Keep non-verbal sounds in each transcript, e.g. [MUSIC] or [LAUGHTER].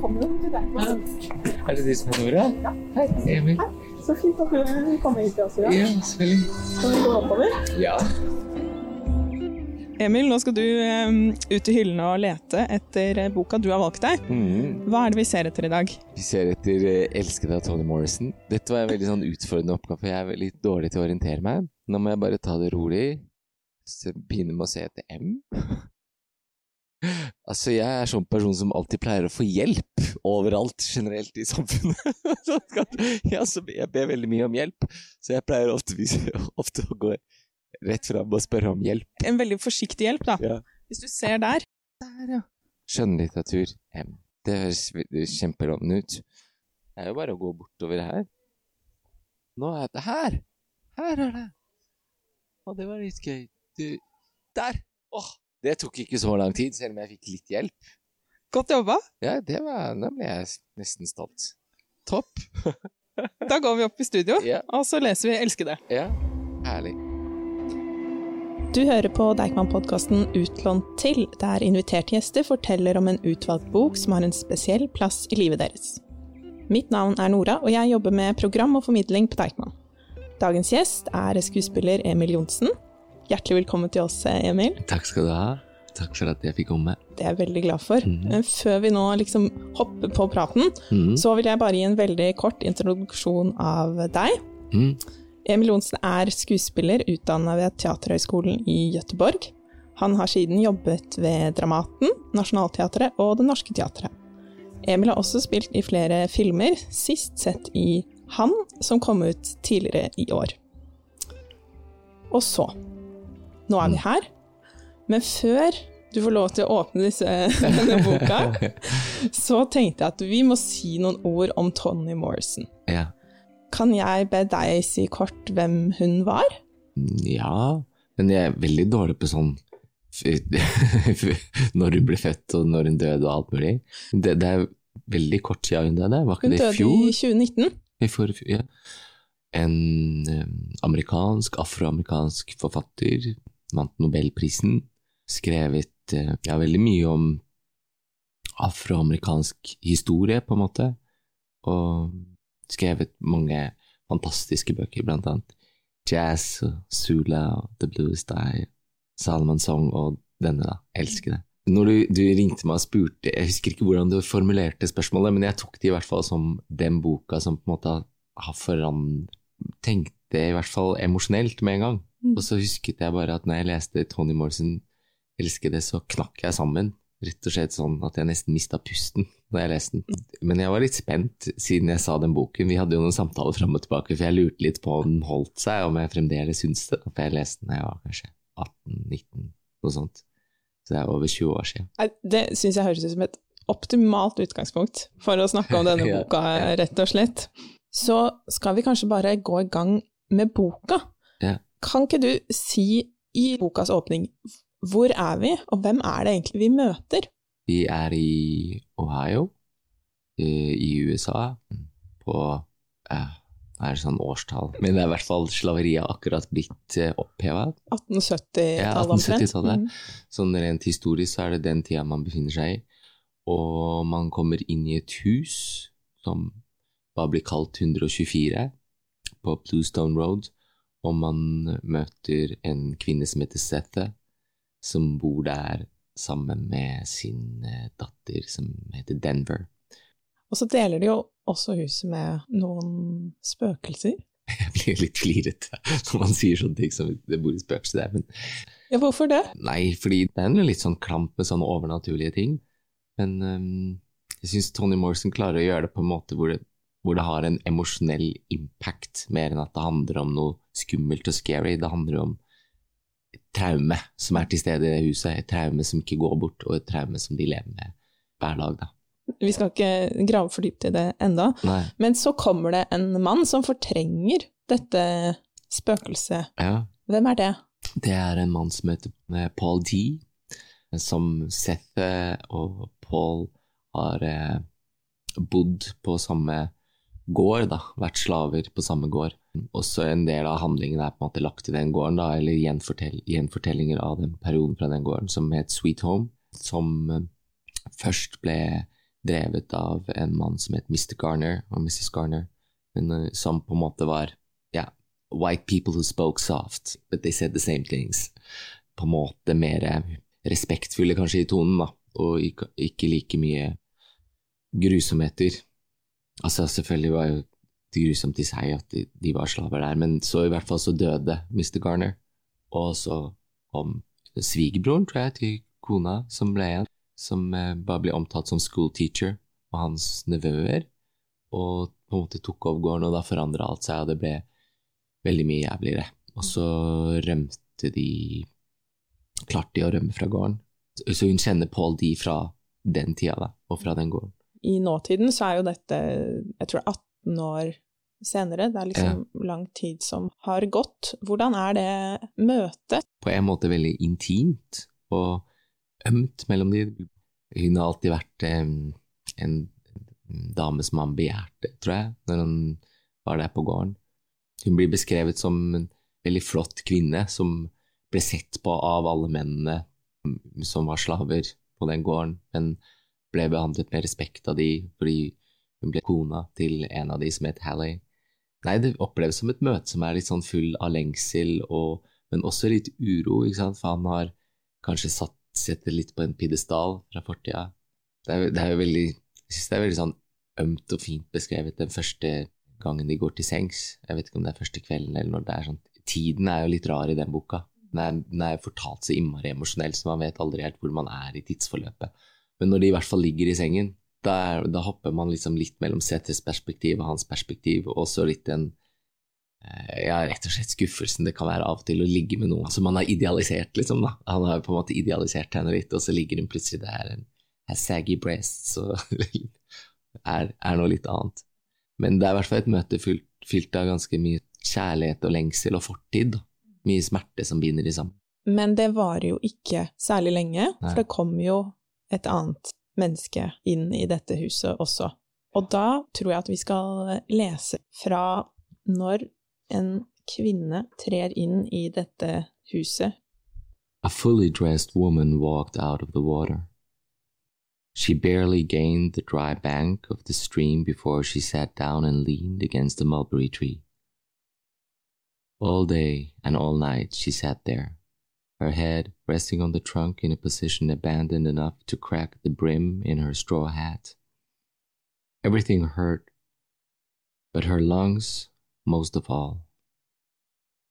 Velkommen til deg. Er det du som er Nora? Ja. Hei, Emil. Så fint at du kommer hit til oss i dag. Ja, selvfølgelig. Skal vi gå oppover? Ja. Emil, nå skal du um, ut i hyllene og lete etter eh, boka du har valgt deg. Mm. Hva er det vi ser etter i dag? Vi ser etter uh, 'Elskede' av Tony Morrison. Dette var en veldig sånn utfordrende oppgave, for jeg er veldig dårlig til å orientere meg. Nå må jeg bare ta det rolig. Så begynne med å se etter M. altså, jeg er sånn person som alltid pleier å få hjelp overalt generelt i samfunnet. [LAUGHS] Jeg ber veldig mye om hjelp, så jeg pleier ofte, ofte å gå rett fram og spørre om hjelp. En veldig forsiktig hjelp, da. Ja. Hvis du ser der. Der, ja. Skjønnlitteratur Det høres ve- kjempelovende ut. Det er jo bare å gå bortover her. Nå er det her! Her er det! Å, det var litt gøy. Du Der! Åh! Det tok ikke så lang tid, selv om jeg fikk litt hjelp. Godt jobba. Ja, det var Nå ble jeg nesten stolt. Topp! [LAUGHS] Da går vi opp i studio, Ja. og så leser vi 'Elskede'. Ja, herlig. Du hører på Deichman-podkasten Utlånt til, der inviterte gjester forteller om en utvalgt bok som har en spesiell plass i livet deres. Mitt navn er Nora, og jeg jobber med program og formidling på Deichman. Dagens gjest er skuespiller Emil Johnsen. Hjertelig velkommen til oss, Emil. Takk skal du ha. Takk for at jeg fikk komme. Det er jeg veldig glad for. Mm Men før vi nå liksom hopper på praten, Mm. så vil jeg bare gi en veldig kort introduksjon av deg. Mm. Emil Johnsen er skuespiller utdanna ved Teaterhøgskolen i Gøteborg. Han har siden jobbet ved Dramaten, Nationaltheatret og Det Norske Teatret. Emil har også spilt i flere filmer, sist sett i Han, som kom ut tidligere i år. Og så Nå er vi her, men før du får lov til å åpne disse, [LAUGHS] denne boka, [LAUGHS] så tenkte jeg at vi må si noen ord om Toni Morrison. Ja. Kan jeg be deg si kort hvem hun var? Ja, men jeg er veldig dårlig på sånn [LAUGHS] Når hun ble født og når hun døde og alt mulig. Det, det er veldig kort siden hun døde, var ikke Hun det i døde i 2019. I for, ja. En eh, amerikansk, afroamerikansk forfatter, vant nobelprisen, skrevet eh, ja, veldig mye om afroamerikansk historie, på en måte, og skrevet mange fantastiske bøker, blant annet Jazz, og Sula, og The Blues Die, Salman Song og denne, da, Elsker det. Når du, du ringte meg og spurte, jeg husker ikke hvordan du formulerte spørsmålet, men jeg tok det i hvert fall som den boka som på en måte har forandret Tenkte i hvert fall emosjonelt med en gang. Mm. Og så husket jeg bare at når jeg leste Tony Morrison elsker det, så knakk jeg sammen. Rett og slett sånn at jeg nesten mista pusten da jeg leste den. Men jeg var litt spent siden jeg sa den boken. Vi hadde jo noen samtaler fram og tilbake, for jeg lurte litt på om den holdt seg, om jeg fremdeles syntes det. For jeg leste den da jeg var kanskje 18-19, noe sånt. Så det er over 20 år siden. Det syns jeg høres ut som et optimalt utgangspunkt for å snakke om denne [LAUGHS] boka, rett og slett. Så skal vi kanskje bare gå i gang med boka. Kan ikke du si i bokas åpning hvor er vi, og hvem er det egentlig vi møter? Vi er i Ohio, eh, i USA, på eh, er det sånn årstall? Men det er i hvert fall slaveriet akkurat blitt eh, oppheva. 1870-tallet Ja, 1870-tallet. Mm. Sånn rent historisk så er det den tida man befinner seg i. Og man kommer inn i et hus som bare blir kalt 124 på Bluestone Road, og man møter en kvinne som heter Sethe, som bor der sammen med sin eh, datter som heter Denver. Og så deler de jo også huset med noen spøkelser. [LAUGHS] Jeg blir litt flirete når man sier sånne ting som det bor et spøkelse der, men Ja, hvorfor det? Nei, fordi det er en litt sånn klamp med sånne overnaturlige ting. Men um, jeg syns Tony Morrison klarer å gjøre det på en måte hvor det, hvor det har en emosjonell impact, mer enn at det handler om noe skummelt og scary. Det handler om et traume som er til stede i det huset, et traume som ikke går bort, og et traume som de lever med hver dag, da. Vi skal ikke grave for dypt i det enda. Nei. Men så kommer det en mann som fortrenger dette spøkelset. Ja. Hvem er det? Det er en mann som heter eh, Paul D, som Seth eh, og Paul har eh, bodd på samme gård, da, vært slaver på samme gård. Også en del av handlingen er på en måte lagt til den gården, da, eller gjenfortell, gjenfortellinger av den perioden fra den gården, som het Sweet Home, som eh, først ble drevet av en mann som het Mr. Garner og Mrs. Garner, men uh, som på en måte var ja, white people who spoke soft, but they said the same things. På en måte mer respektfulle kanskje i tonen, da, og ikke like mye grusomheter. Altså, selvfølgelig var det grusomt i seg at de, de, var slaver der, men så i hvert fall så døde Mr. Garner, og så kom svigerbroren, tror jeg, til kona som ble igjen, som eh, bare ble omtalt som school teacher, og hans nevøer, og på en måte tok over gården, og da forandra alt seg, og det ble veldig mye jævligere. Og så rømte de Klarte de å rømme fra gården. Så hun kjenner Paul D fra den tida, da, og fra den gården. I nåtiden så er jo dette, jeg tror 18 år senere. Det er liksom ja. lang tid som har gått. Hvordan er det møtet? På en måte veldig intimt og ømt mellom de. Hun har alltid vært en, en dame som han begjærte, tror jeg, når han var der på gården. Hun blir beskrevet som en veldig flott kvinne som ble sett på av alle mennene som var slaver på den gården, men ble behandlet med respekt av de fordi hun ble kona til en av de som het Hallie. Nei, det oppleves som et møte som er litt sånn full av lengsel, og, men også litt uro, ikke sant, for han har kanskje satt setter litt på en pidestall fra fortida. Det det er jo veldig Jeg syns det er veldig sånn ømt og fint beskrevet den første gangen de går til sengs. Jeg vet ikke om det er første kvelden eller når det er sånn Tiden er jo litt rar i den boka. Den er, den er fortalt så innmari emosjonell, så man vet aldri helt hvor man er i tidsforløpet. Men når de i hvert fall ligger i sengen, da, da hopper man liksom litt mellom CTs perspektiv og hans perspektiv, og så litt den eh, ja, rett og slett skuffelsen det kan være av og til å ligge med noen som man har idealisert, liksom. da. Han har på en måte idealisert henne litt, og så ligger hun plutselig der, en saggy breast, så [LAUGHS] er, er, noe litt annet. Men det er i hvert fall et møte fylt, fylt av ganske mye kjærlighet og lengsel og fortid. Mye smerte som binder de sammen. Men det varer jo ikke særlig lenge, for det kommer jo et annet menneske inn i dette huset også. Og da tror jeg at vi skal lese fra når en kvinne trer inn i dette huset. A fully dressed woman walked out of the water. She barely gained the dry bank of the stream before she sat down and leaned against a mulberry tree. All day and all night she sat there, her head resting on the trunk in a position abandoned enough to crack the brim in her straw hat. Everything hurt, but her lungs most of all.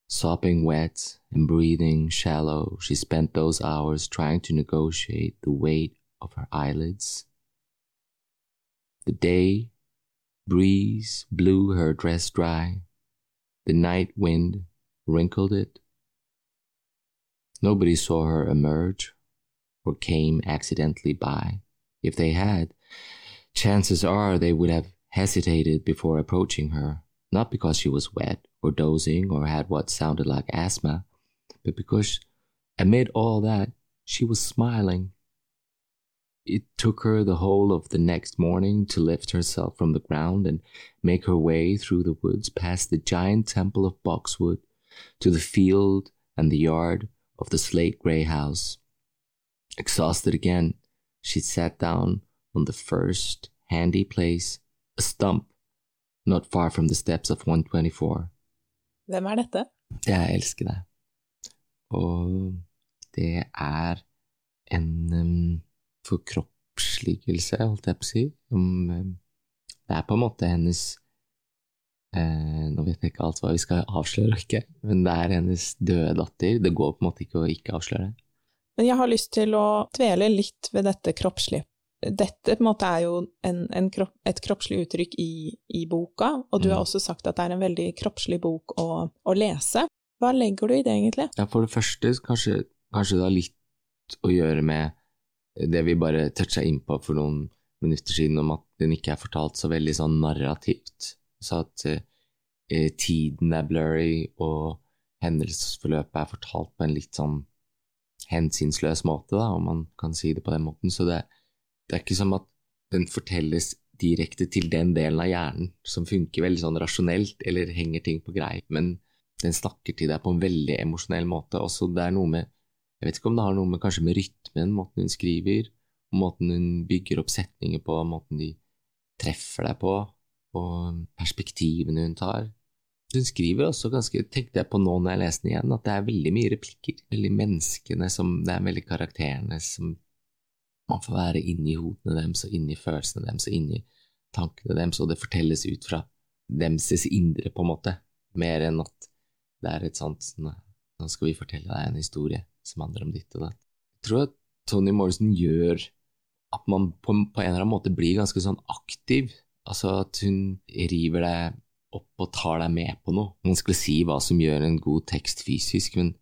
Sopping wet and breathing shallow, she spent those hours trying to negotiate the weight of her eyelids. The day breeze blew her dress dry. The night wind wrinkled it Nobody saw her emerge or came accidentally by. If they had, chances are they would have hesitated before approaching her, not because she was wet or dozing or had what sounded like asthma, but because amid all that she was smiling. It took her the whole of the next morning to lift herself from the ground and make her way through the woods past the giant temple of boxwood to the field and the yard of the slate gray house. Exhausted again, she sat down on the first handy place, a stump, not far from the steps of 124. Hvem er dette? Jeg elsker det. Og det er en um, forkroppsligelse, holdt jeg på å si. Um, det er på en måte hennes Eh, nå vet jeg ikke alt hva vi skal avsløre og ikke, men det er hennes døde datter. Det går på en måte ikke å ikke avsløre. Men jeg har lyst til å tvele litt ved dette kroppslige. Dette på en måte er jo en, en kropp, et kroppslig uttrykk i, i, boka, og du mm. har også sagt at det er en veldig kroppslig bok å, å, lese. Hva legger du i det, egentlig? Ja, For det første kanskje, kanskje det har litt å gjøre med det vi bare toucha innpå for noen minutter siden, om at den ikke er fortalt så veldig sånn narrativt så at eh, tiden er blurry, og hendelsesforløpet er fortalt på en litt sånn hensynsløs måte, da, om man kan si det på den måten. Så det, det er ikke som at den fortelles direkte til den delen av hjernen som funker veldig sånn rasjonelt, eller henger ting på greip, men den snakker til deg på en veldig emosjonell måte. Også det er noe med Jeg vet ikke om det har noe med kanskje med rytmen, måten hun skriver, måten hun bygger opp setninger på, måten de treffer deg på, og perspektivene hun tar. Hun skriver også ganske, tenkte jeg på nå når jeg leste den igjen, at det er veldig mye replikker, veldig menneskene som, det er veldig karakterene som man får være inni hodene deres og inni følelsene deres og inni tankene deres, og det fortelles ut fra deres indre, på en måte, mer enn at det er et sånt nå skal vi fortelle deg en historie som handler om ditt og datt. Jeg tror at Tony Morrison gjør at man på, på, en eller annen måte blir ganske sånn aktiv. Altså at hun river deg opp og tar deg med på noe. Man skulle si hva som gjør en god tekst fysisk, men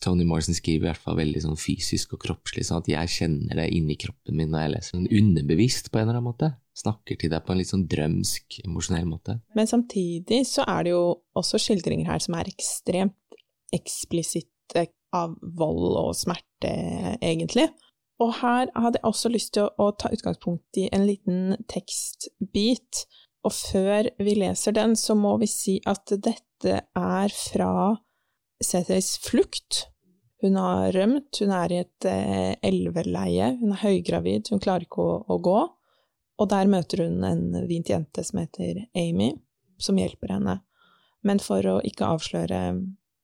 Tony Morrison skriver i hvert fall veldig sånn fysisk og kroppslig, sånn at jeg kjenner det inni kroppen min når jeg leser den, underbevisst på en eller annen måte. Snakker til deg på en litt sånn drømsk, emosjonell måte. Men samtidig så er det jo også skildringer her som er ekstremt eksplisitte av vold og smerte, egentlig. Og her hadde jeg også lyst til å, å ta utgangspunkt i en liten tekstbit, og før vi leser den, så må vi si at dette er fra Cetheys flukt. Hun har rømt, hun er i et eh, elveleie, hun er høygravid, hun klarer ikke å, å, gå. Og der møter hun en vint jente som heter Amy, som hjelper henne. Men for å ikke avsløre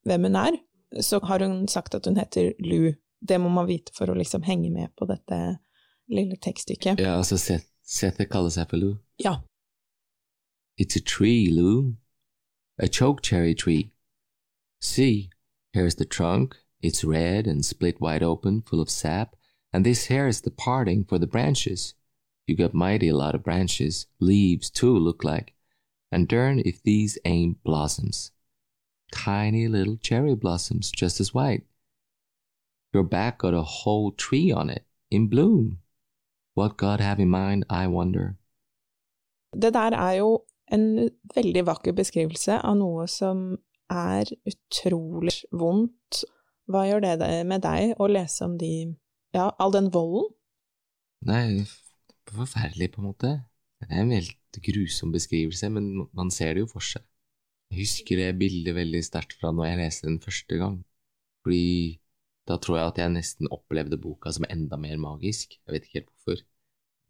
hvem hun er, så har hun sagt at hun heter Lou. Det må man vite for å liksom henge med på dette lille tekststykket. Ja, altså Sethe kaller seg for Lou? Ja. It's a tree, Lou. A choke cherry tree. See, here's the trunk. It's red and split wide open, full of sap, and this here is the parting for the branches. You got mighty a lot of branches, leaves too, look like. And darn if these ain't blossoms. Tiny little cherry blossoms, just as white. Your back got a whole tree on it, in bloom. What God have in mind, I wonder. Det der er jo en veldig vakker beskrivelse av noe som er utrolig vondt. Hva gjør det med deg å lese om de ja, all den volden? Nei, forferdelig, på en måte. Det er en helt grusom beskrivelse, men man ser det jo for seg. Jeg husker det bildet veldig sterkt fra når jeg leste den første gang, fordi da tror jeg at jeg nesten opplevde boka som enda mer magisk. Jeg vet ikke helt hvorfor.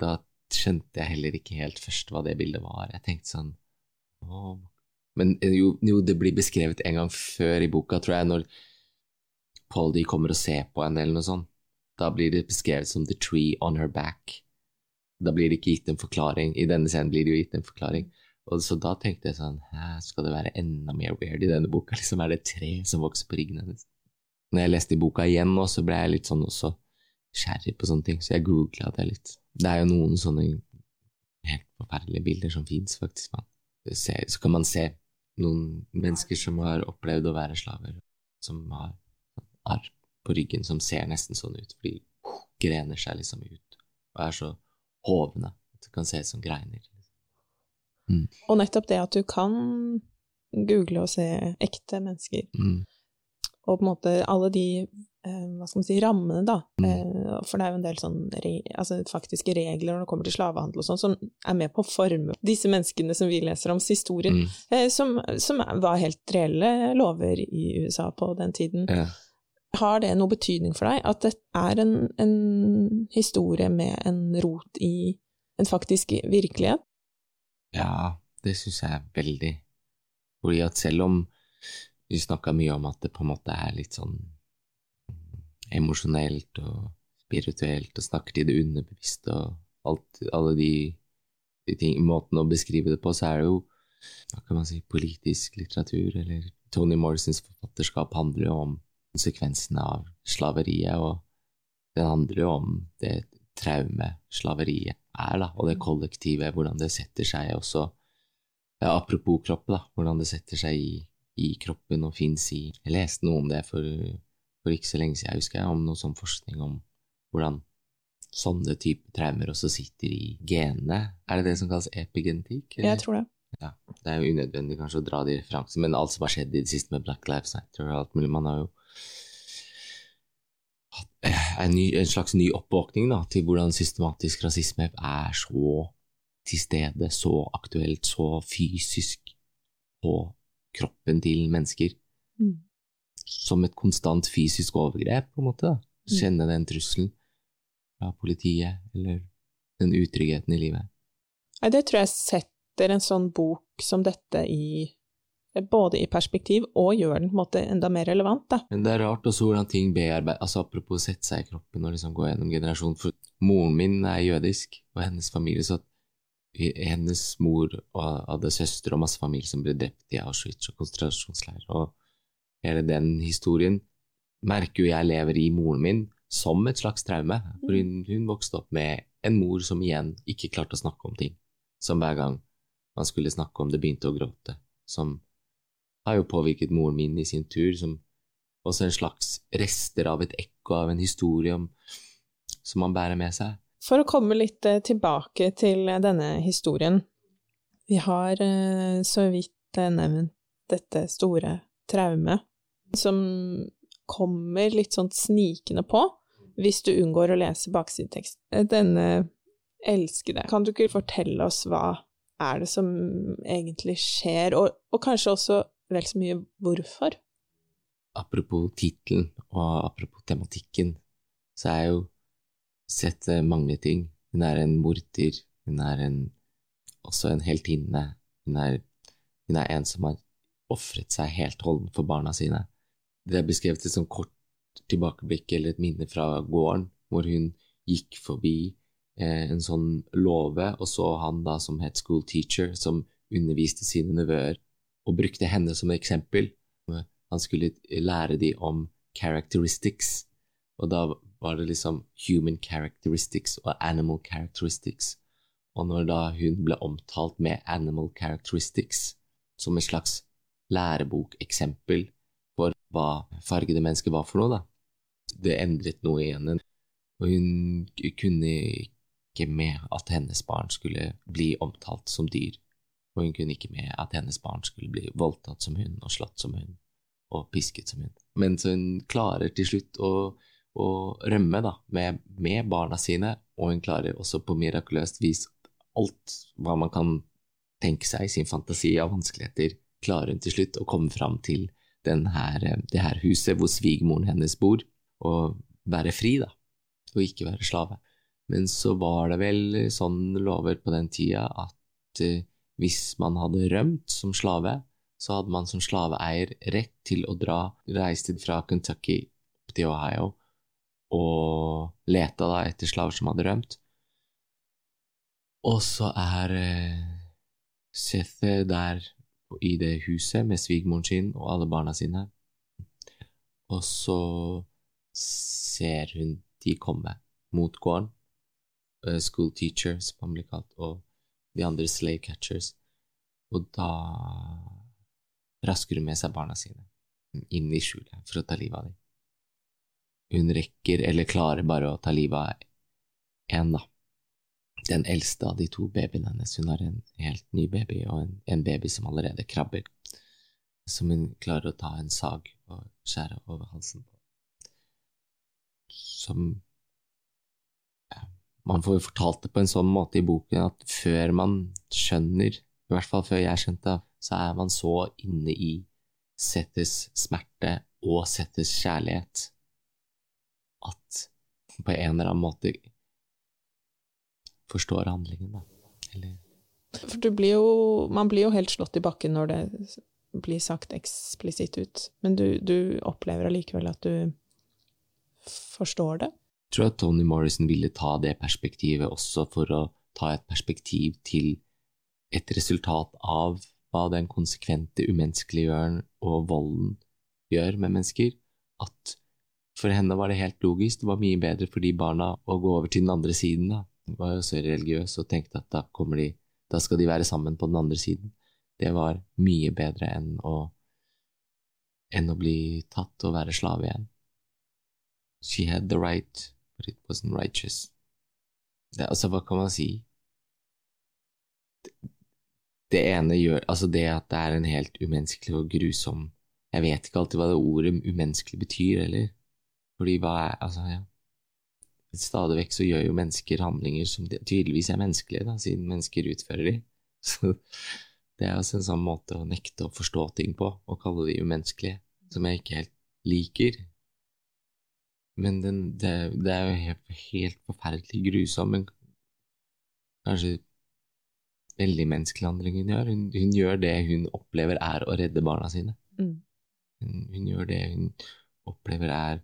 Da skjønte jeg heller ikke helt først hva det bildet var. Jeg tenkte sånn Åh, men eh, jo, jo, det blir beskrevet en gang før i boka, tror jeg, når Poldy kommer og ser på henne, eller noe sånt. Da blir det beskrevet som The Tree on Her Back. Da blir det ikke gitt en forklaring. I denne scenen blir det jo gitt en forklaring. Og så da tenkte jeg sånn Hæ, skal det være enda mer weird i denne boka? [LAUGHS] Liksom er det et tre som vokser på ryggen hennes? Når jeg leste i boka igjen nå, så ble jeg litt sånn også skjærrig på sånne ting, så jeg googla det litt. Det er jo noen sånne helt forferdelige bilder som fins, faktisk. Man. Så kan man se noen mennesker som har opplevd å være slaver, som har arr på ryggen som ser nesten sånn ut, for de grener seg liksom ut og er så hovne at det kan se ut som greiner. Mm. Og nettopp det at du kan google og se ekte mennesker, mm. og på en måte alle de hva skal man si, rammene, da. Mm. Eh, for det er jo en del sånn altså, faktiske regler når det kommer til slavehandel og sånn, som er med på å forme disse menneskene som vi leser oms historier, mm. Eh, som, som, var helt reelle lover i USA på den tiden. Ja. Har det noe betydning for deg at det er en, en historie med en rot i en faktisk virkelighet? Ja, det syns jeg er veldig. Fordi at selv om vi snakka mye om at det på en måte er litt sånn emosjonelt og spirituelt og snakker til det underbevisste og alt, alle de, de ting, måten å beskrive det på, så er det jo hva kan man si, politisk litteratur, eller Tony Morrisons forfatterskap handler jo om konsekvensene av slaveriet, og den handler jo om det traumet slaveriet er, da, og det kollektive, hvordan det setter seg også. Ja, Apropos kropp, da, hvordan det setter seg i, i kroppen og fins i. Jeg leste noe om det for for ikke så lenge siden, husker jeg, om noe sånn forskning om hvordan sånne type traumer også sitter i genene. Er det det som kalles epigenetikk? Jeg tror det. Ja, Det er jo unødvendig kanskje å dra de referansene, men alt som har skjedd i det siste med Black Lives Matter og alt mulig Man har jo hatt eh, en, ny, en slags ny oppvåkning da, til hvordan systematisk rasisme er så til stede, så aktuelt, så fysisk på kroppen til mennesker. Mm som et konstant fysisk overgrep, på en måte. da. Mm. Kjenne den trusselen. fra politiet, eller den utryggheten i livet. Nei, det tror jeg setter en sånn bok som dette i både i perspektiv og gjør den på en måte enda mer relevant, da. Men det er rart også hvordan ting bearbeider Altså apropos sette seg i kroppen og liksom gå gjennom generasjon, for moren min er jødisk, og hennes familie så hennes mor og hadde søster og masse familie som ble drept i Auschwitz og konsentrasjonsleir, og hele den historien merker jo jeg lever i moren min som et slags traume, for hun, hun vokste opp med en mor som igjen ikke klarte å snakke om ting, som hver gang man skulle snakke om det, begynte å gråte, som har jo påvirket moren min i sin tur, som også en slags rester av et ekko av en historie om, som man bærer med seg. For å komme litt eh, tilbake til denne historien. Vi har eh, så vidt eh, nevnt dette store traumet, som kommer litt sånn snikende på hvis du unngår å lese baksidetekst. Denne elskede, kan du ikke fortelle oss hva er det som egentlig skjer, og, og kanskje også vel så mye hvorfor? Apropos tittelen og apropos tematikken, så er jo sett mange ting. Hun er en morder, hun er en, også en heltinne, hun hun er en som har ofret seg helt holden for barna sine. Det er beskrevet et sånn kort tilbakeblikk eller et minne fra gården, hvor hun gikk forbi eh, en sånn låve, og så han da som het school teacher, som underviste sine nevøer, og brukte henne som eksempel. Han skulle lære dem om characteristics, og da var det liksom human characteristics og animal characteristics. Og når da hun ble omtalt med animal characteristics som et slags lærebokseksempel for hva fargede mennesker var for noe, da, det endret noe i henne. Og hun kunne ikke med at hennes barn skulle bli omtalt som dyr. Og hun kunne ikke med at hennes barn skulle bli voldtatt som hun, og slått som hun, og pisket som hun. Men så hun klarer til slutt å, å rømme da, med, med, barna sine, og hun klarer også på mirakuløst vis alt hva man kan tenke seg i sin fantasi av vanskeligheter, klarer hun til slutt å komme fram til her, det her huset hvor svigermoren hennes bor, og være fri, da, og ikke være slave. Men så var det vel sånn lover på den tida at uh, hvis man hadde rømt som slave, så hadde man som slaveeier rett til å dra reistid fra Kentucky opp til Ohio og leta da etter slaver som hadde rømt. Og så er Seth der i det huset med svigermoren sin og alle barna sine, og så ser hun de komme mot gården. Uh, school teacher, som han blir kalt, og de andre slave catchers. Og da rasker hun med seg barna sine inn i skjulet for å ta livet av dem. Hun rekker, eller klarer bare å ta livet av én, da. Den eldste av de to babyene hennes. Hun har en helt ny baby, og en, en baby som allerede krabber, som hun klarer å ta en sag og skjære over halsen på som Man får jo fortalt det på en sånn måte i boken at før man skjønner, i hvert fall før jeg skjønte, så er man så inne i Settes smerte og Settes kjærlighet at på en eller annen måte forstår handlingen, da. Eller For du blir jo Man blir jo helt slått i bakken når det blir sagt eksplisitt ut, men du, du opplever allikevel at du forstår det. Jeg tror at Tony Morrison ville ta det perspektivet også for å ta et perspektiv til et resultat av hva den konsekvente umenneskeliggjøren og volden gjør med mennesker. At for henne var det helt logisk, det var mye bedre for de barna å gå over til den andre siden. da. Var jo så religiøs og tenkte at da, de, da skal de være sammen på den andre siden. Det var mye bedre enn å, enn å bli tatt og være slave igjen. She had the right, but it wasn't righteous. Det, altså, hva kan man si? Det, det ene gjør Altså, det at det er en helt umenneskelig og grusom Jeg vet ikke alltid hva det ordet umenneskelig betyr, eller Fordi hva er Altså, ja. Stadig vekk så gjør jo mennesker handlinger som tydeligvis er menneskelige, da, siden mennesker utfører de. [LAUGHS] Så det er også en sånn måte å nekte å forstå ting på, og kalle de umenneskelige, som jeg ikke helt liker. men den, det, det, er jo helt, helt forferdelig grusom, men kanskje veldig menneskelig handling hun gjør. Hun, hun, gjør det hun opplever er å redde barna sine. Mm. Hun, hun, gjør det hun opplever er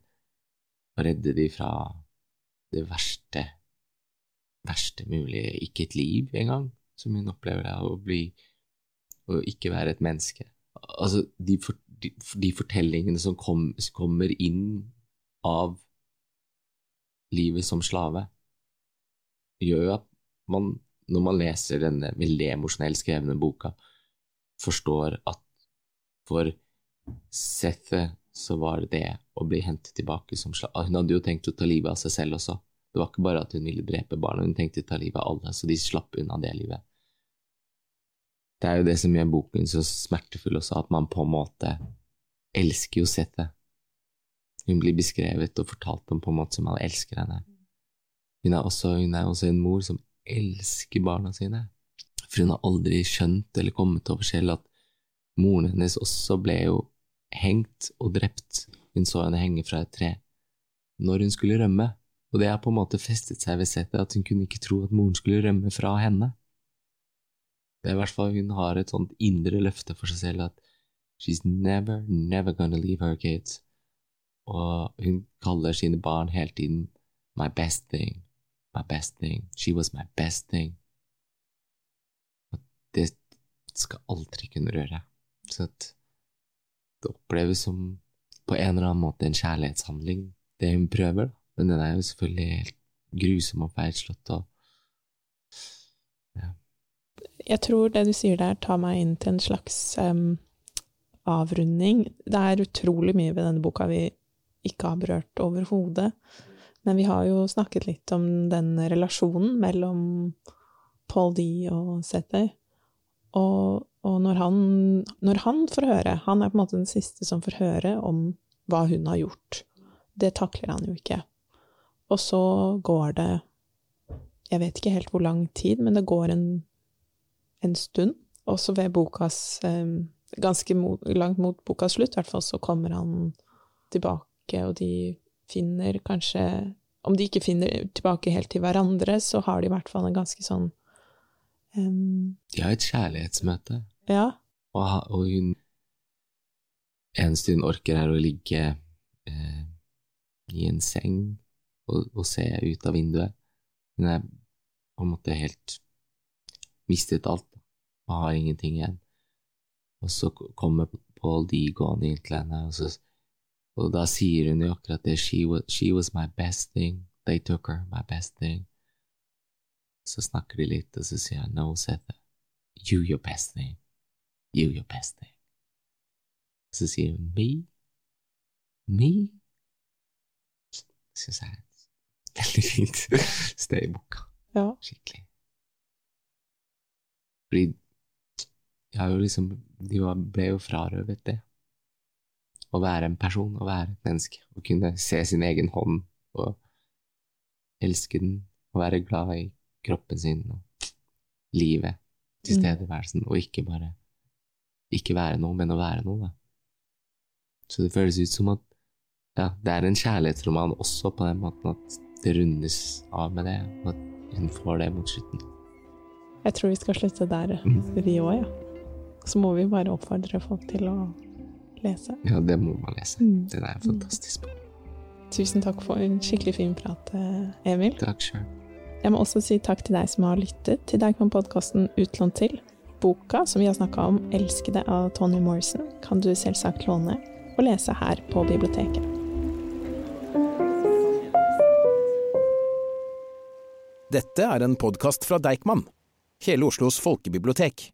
å redde dem fra det verste, verste mulige Ikke et liv engang, som hun opplever det å bli Å ikke være et menneske. Altså, de, for, de, de fortellingene som kom, kommer inn av livet som slave, gjør at man, når man leser denne veldig emosjonelt skrevne boka, forstår at for Seth så var det det å bli hentet tilbake som slave Hun hadde jo tenkt å ta livet av seg selv også. Det var ikke bare at hun ville drepe barna, hun tenkte å ta livet av alle, så de slapp unna det livet. Det er jo det som gjør boken så smertefull også, at man på en måte elsker jo Sette. Hun blir beskrevet og fortalt om på en måte som man elsker henne. Hun er også, hun er også en mor som elsker barna sine, for hun har aldri skjønt eller kommet over selv at moren hennes også ble jo hengt og drept. Hun så henne henge fra et tre når hun skulle rømme, og det har på en måte festet seg ved settet at hun kunne ikke tro at moren skulle rømme fra henne. Det er i hvert fall Hun har et sånt indre løfte for seg selv at she's never, never gonna leave her kids. Og hun kaller sine barn hele tiden my best thing, my best thing, she was my best thing. Og det skal aldri kunne røre. Så at det oppleves som på en eller annen måte en kjærlighetshandling, det hun prøver, men den er jo selvfølgelig helt grusom og feilslått og ja. Jeg tror det du sier der, tar meg inn til en slags um, avrunding. Det er utrolig mye ved denne boka vi ikke har berørt overhodet. Men vi har jo snakket litt om den relasjonen mellom Paul D og Setter. Og, og når, han, når, han, får høre Han er på en måte den siste som får høre om hva hun har gjort. Det takler han jo ikke. Og så går det Jeg vet ikke helt hvor lang tid, men det går en, en stund. Også ved bokas eh, Ganske mot, langt mot bokas slutt, i hvert fall, så kommer han tilbake, og de finner kanskje Om de ikke finner tilbake helt til hverandre, så har de i hvert fall en ganske sånn um, De har et kjærlighetsmøte, ja. og, og hun Eneste hun orker, er å ligge eh, i en seng og, og, se ut av vinduet. Hun er på en måte helt mistet alt og har ingenting igjen. Og så kommer Paul D gående inn til henne, og så og da sier hun jo akkurat det. She was, she was my best thing. They took her, my best thing. Så snakker de litt, og så sier han no, Seth. You your best thing. You your best thing. Så sier hun me? Me? Det syns jeg er veldig fint sted i boka. Ja. Skikkelig. Fordi jeg har jo liksom De ble jo frarøvet det å være en person, å være et menneske, å kunne se sin egen hånd og elske den, og være glad i kroppen sin og livet, tilstedeværelsen, og ikke bare ikke være noe, men å være noe, da. Så det føles ut som at ja, det er en kjærlighetsroman også på den måten at det rundes av med det, og at hun får det mot slutten. Jeg tror vi skal slutte der, vi òg, ja. Så må vi bare oppfordre folk til å lese. Ja, det må man lese. Mm. Den er fantastisk bra. Tusen takk for en skikkelig fin prat, eh, Emil. Takk sjøl. Jeg må også si takk til deg som har lyttet til Deichman-podkasten Utlånt til. Boka som vi har snakka om, 'Elskede' av Tony Morrison, kan du selvsagt låne og lese her på biblioteket. Dette er en podkast fra Deichman, hele Oslos folkebibliotek.